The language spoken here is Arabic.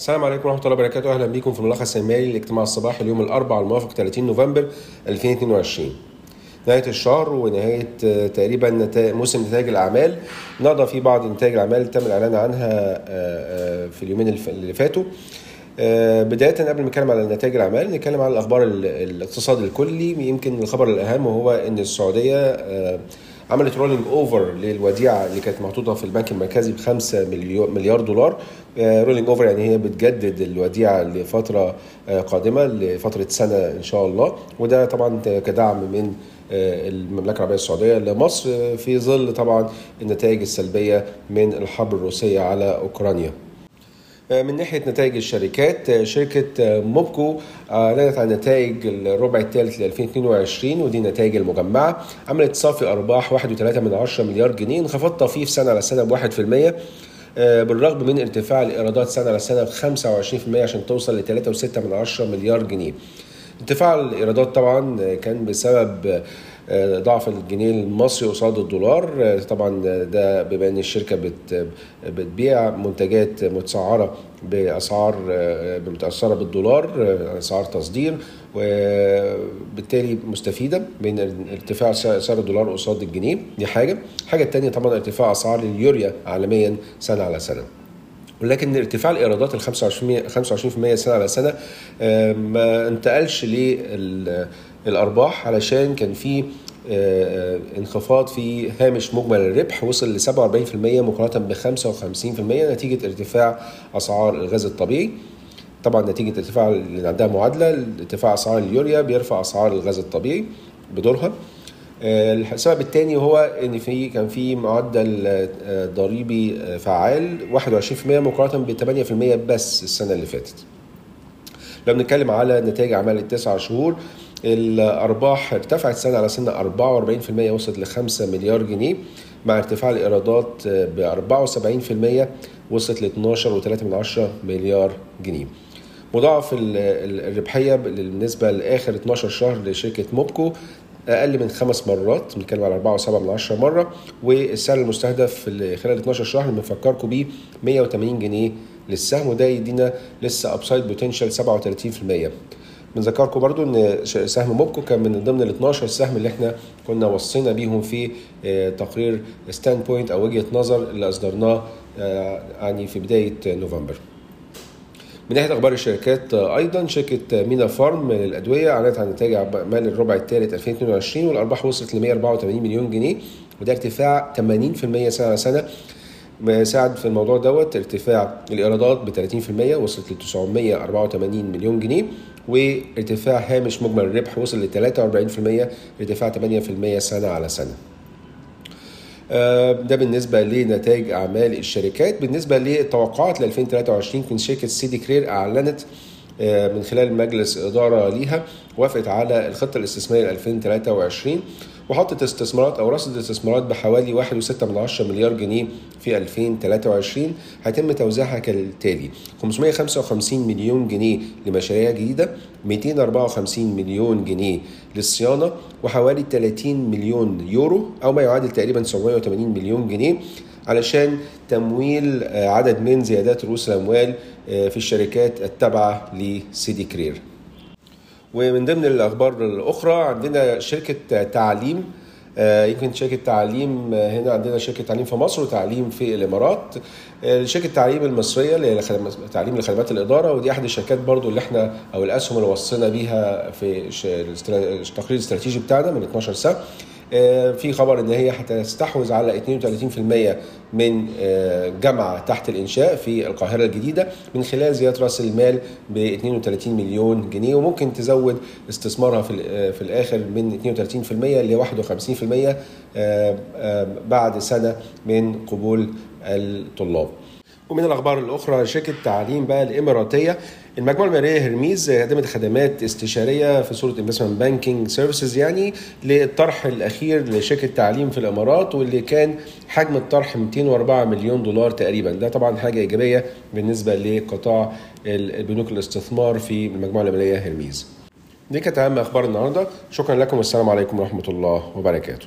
السلام عليكم ورحمة الله وبركاته. أهلا بكم في الملخص المالي لاجتماع الصباح اليوم الأربعاء الموافق 30 نوفمبر 2022 نهاية الشهر ونهاية آه، تقريبا موسم نتائج الأعمال. النهارده في بعض نتائج الأعمال تم الإعلان عنها آه، آه، في اليومين اللي فاتوا. بداية قبل ما نتكلم على نتائج الأعمال نتكلم على الأخبار ال- الاقتصاد الكلي. يمكن الخبر الأهم وهو إن السعودية عملت rolling over للوديعة اللي كانت محطوطة في البنك المركزي ب 5 مليار دولار. rolling over يعني هي بتجدد الوديعة لفترة آه، قادمة لفترة سنة إن شاء الله. وده طبعا كدعم من آه، المملكة العربية السعودية لمصر آه، في ظل طبعا النتائج السلبية من الحرب الروسية على أوكرانيا. من ناحية نتائج الشركات شركة موبكو اعلنت عن نتائج الربع الثالث ل 2022 ودي النتائج المجمعة. عملت صافي أرباح 1.3 من 10 مليار جنيه انخفاض طفيف سنة على سنة ب 1% آه، بالرغم من ارتفاع الإيرادات سنة على سنة ب 25% عشان توصل ل 3.6 من 10 مليار جنيه. ارتفاع الإيرادات طبعا كان بسبب آه، ضعف الجنيه المصري قصاد الدولار. آه، طبعا ده بما إن الشركة بت بتبيع منتجات متسعرة بأسعار آه، متأثرة بالدولار آه، أسعار تصدير وبالتالي مستفيدة من ارتفاع سعر الدولار قصاد الجنيه. دي حاجة. الحاجة الثانية طبعا ارتفاع أسعار اليوريا عالميا سنة على سنة. ولكن ارتفاع الإيرادات ال 25% 25% سنة على سنة آه، ما انتقلش للأرباح علشان كان في آه، انخفاض في هامش مجمل الربح وصل ل 47% مقارنة ب 55% نتيجة ارتفاع أسعار الغاز الطبيعي. طبعا نتيجة ارتفاع اللي عندها معادلة ارتفاع أسعار اليوريا بيرفع أسعار الغاز الطبيعي بدورها. آه، السبب الثاني هو إن في كان في معدل آه، ضريبي آه، فعال 21% مقارنة ب 8% بس السنة اللي فاتت. لو بنتكلم على نتائج اعمال التسع شهور الأرباح ارتفعت سنة على سنة 44% وصلت ل 5 مليار جنيه مع ارتفاع الإيرادات ب 74% وصلت ل 12.3 مليار جنيه. مضاعف ال- ال- الربحية بالنسبة لآخر 12 شهر لشركة موبكو أقل من خمس مرات بنتكلم على 4.7 من 10 مرة والسعر المستهدف خلال 12 شهر بنفكركم بيه 180 جنيه للسهم وده يدينا لسه upside potential 37% بنذكركم برضو إن سهم موبكو كان من ضمن ال 12 سهم اللي إحنا كنا وصينا بيهم في آه، تقرير Standpoint أو وجهة نظر اللي أصدرناه آه، يعني في بداية نوفمبر. من ناحية أخبار الشركات أيضا شركة مينا فارم للأدوية أعلنت عن نتائج اعمال الربع الثالث 2022 والأرباح وصلت ل 184 مليون جنيه وده ارتفاع 80% سنة على سنة ساعد في الموضوع دوت ارتفاع الإيرادات ب 30% وصلت ل 984 مليون جنيه وارتفاع هامش مجمل الربح وصل ل 43% ارتفاع 8% سنة على سنة. آه، ده بالنسبة لنتائج أعمال الشركات. بالنسبة للتوقعات ل 2023 كان شركة سيدي كرير أعلنت آه، من خلال مجلس إدارة ليها وافقت على الخطة الاستثمارية ل 2023 وحطت استثمارات أو رصد استثمارات بحوالي 1.6 من 10 مليار جنيه في 2023 هيتم توزيعها كالتالي 555 مليون جنيه لمشاريع جديدة 254 مليون جنيه للصيانة وحوالي 30 مليون يورو أو ما يعادل تقريبا 780 مليون جنيه علشان تمويل آه، عدد من زيادات رؤوس الأموال آه، في الشركات التابعة لسيدي كرير. ومن ضمن الأخبار الأخرى عندنا شركة تعليم آه، يمكن شركة تعليم آه، هنا عندنا شركة تعليم في مصر وتعليم في الإمارات. آه، شركة التعليم المصرية اللي هي تعليم لخدمات الإدارة ودي أحد الشركات برضو اللي إحنا أو الأسهم اللي وصينا بيها في التقرير الاستراتيجي بتاعنا من 12 سنة. آه، في خبر إن هي هتستحوذ على 32% من آه، جامعة تحت الإنشاء في القاهرة الجديدة من خلال زياده رأس المال ب 32 مليون جنيه وممكن تزود استثمارها في ال- في الآخر من 32% ل 51% آه، آه، بعد سنة من قبول الطلاب. ومن الأخبار الأخرى شركة تعليم بقى الإماراتية المجموعة الماليه هيرميس قدمت خدمات استشارية في صورة investment banking services يعني للطرح الأخير لشركة تعليم في الإمارات واللي كان حجم الطرح 204 مليون دولار تقريبا. ده طبعا حاجة إيجابية بالنسبة لقطاع البنوك الاستثمار في المجموعة الماليه هيرميس دي كانت أهم أخبار النهارده. شكرا لكم والسلام عليكم ورحمة الله وبركاته.